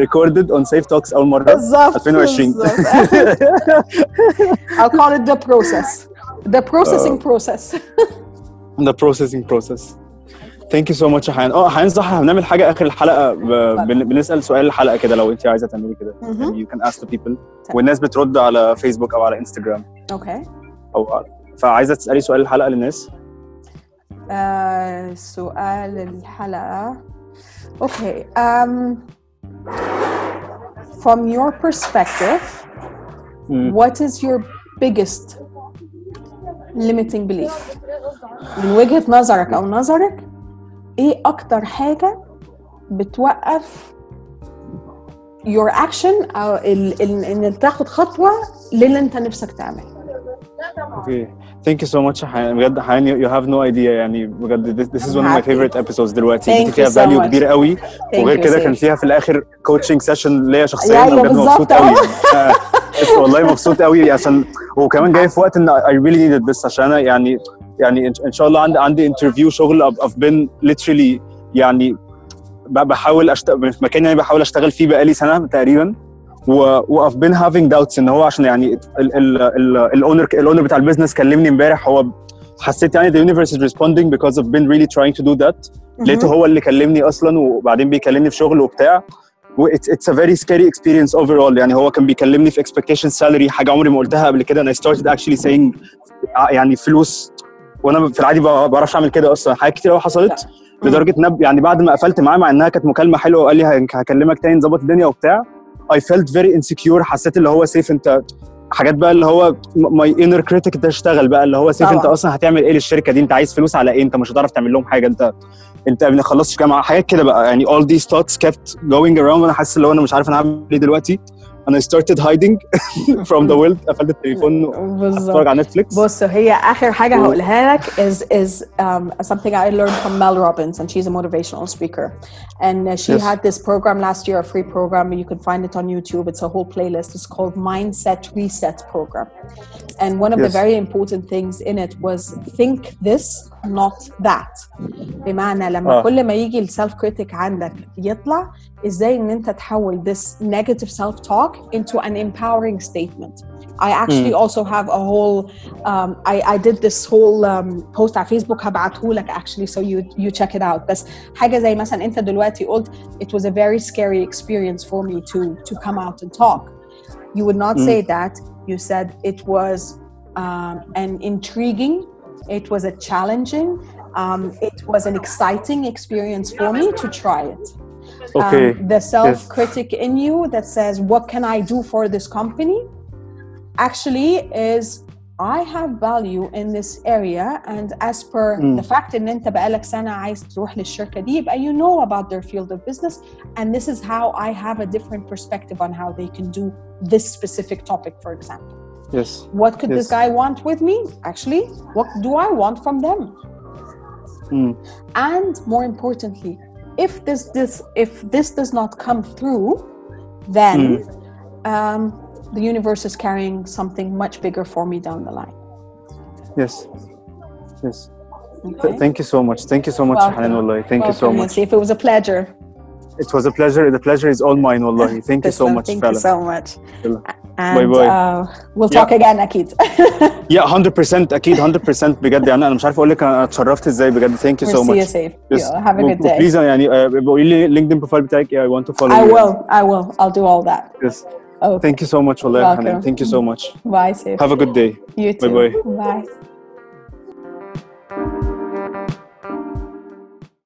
recorded on safe talks اول مره بالظبط 2020 بالظبط. I'll call it the process. The processing process. the processing process ثانك يو سو ماتش يا حنان اه حنان صح هنعمل حاجه اخر الحلقه ب... بن... بنسال سؤال الحلقه كده لو انت عايزه تعملي كده يعني you can ask the people والناس بترد على فيسبوك او على انستجرام Okay. أو فعايزة تسألي سؤال الحلقة للناس آه، سؤال الحلقة Okay. Um, from your perspective, مم. what is your biggest limiting belief? من وجهة نظرك أو نظرك إيه أكتر حاجة بتوقف your action ال- إن تاخد خطوة للي أنت نفسك تعمله؟ أوكي. ثانك يو سو ماتش بجد حنان you have no idea. يعني بجد this, is I'm one of my favorite episodes دلوقتي. اديتي فيها so فاليو much. كبير قوي. وغير كده كان. فيها في الآخر كوتشنج سيشن ليا شخصيا. أنا بجد مبسوط. قوي. والله مبسوط قوي. عشان وكمان جاي في وقت إن I really needed this. عشان أنا يعني يعني ان شاء الله عندي عندي انترفيو شغل I've I've been literally يعني بحاول اشتغل في مكان يعني بحاول أشتغل فيه بقالي سنة تقريبا. و و I've been having doubts إن هو عشان يعني الاونر الاونر بتاع البيزنس كلمني امبارح هو حسيت يعني the universe is responding because I've been really trying to do that. لقيته هو اللي كلمني أصلا وبعدين بيكلمني في شغل وبتاع. it's, it's a very scary experience overall. يعني هو كان بيكلمني في expectation salary حاجة عمري ما قلتها قبل كده. And I started actually saying ع- يعني فلوس. وأنا في العادي ما بعرفش أعمل كده أصلا. حاجات كتير قوي حصلت. لدرجة إن يعني بعد ما قفلت معاه مع إنها كانت مكالمة حلوة وقال لي هك- هكلمك تاني نظبط الدنيا وبتاع. I felt very insecure. حسيت اللي هو سيف انت حاجات بقى اللي هو ماي انر كريتيك ده اشتغل بقى. اللي هو سيف طبعا. انت أصلا هتعمل إيه للشركة دي؟ انت عايز فلوس على إيه؟ انت مش هتعرف تعمل لهم حاجة. انت انت ما خلصتش جامعة. حاجات كده بقى. يعني all these thoughts kept going around. وأنا حاسس اللي هو أنا مش عارف أنا هعمل إيه دلوقتي. and I started hiding from the world قفلت التليفون اتفرج بالظبط على نتفليكس بص هي اخر حاجه هقولها لك is is um, something I learned from Mel Robbins and she's a motivational speaker and uh, she Yes. had this program last year a free program you can find it on YouTube it's a whole playlist it's called Mindset Reset program and one of the Yes. very important things in it was think this not that بمعنى لما آه. كل ما يجي السيلف كريتيك عندك يطلع ازاي ان انت تحول this negative self talk into an empowering statement I actually also have a whole um, I, I did this whole um, post على فيسبوك هبعته لك actually so you you check it out بس حاجة زي مثلا انت دلوقتي قلت it was a very scary experience for me to to come out and talk you would not Mm. say that. You said it was um, an intriguing, it was a challenging, um, it was an exciting experience for me to try it. Okay. Um, the self critic in you that says, What can I do for this company? actually is I have value in this area and as per Mm. the fact ان انت بقالك سنة عايز تروح للشركة دي يبقى you know about their field of business and this is how I have a different perspective on how they can do this specific topic for example. Yes. What could this Yes. guy want with me? Actually, what do I want from them? Mm. And more importantly, if this this if this does not come through, then um, the universe is carrying something much bigger for me down the line. Yes. Yes. Okay? Th- thank you so much. Thank you so much, Welcome. Hanan Wallahi. Thank you so much. Yasif. It was a pleasure. It was a pleasure. The pleasure is all mine, Wallahi. Thank you so much, Thank fella. you so much Yalla. And Bye bye. Uh, we'll Yeah. talk again, Akid. Yeah, 100% اكيد 100% بجد يعني انا مش عارف اقول لك انا اتشرفت ازاي بجد ثانك يو we'll سو see you ماتش safe. Yeah, have a good day. بليز يعني uh, قولي لي لينكدين بروفايل بتاعك I want to follow I you. will. I will. I'll do all that. Yes. Okay. Thank you so much والله يا Welcome. حنان. Thank you so much. Bye, safe. Have a good day. You too. bye. Bye.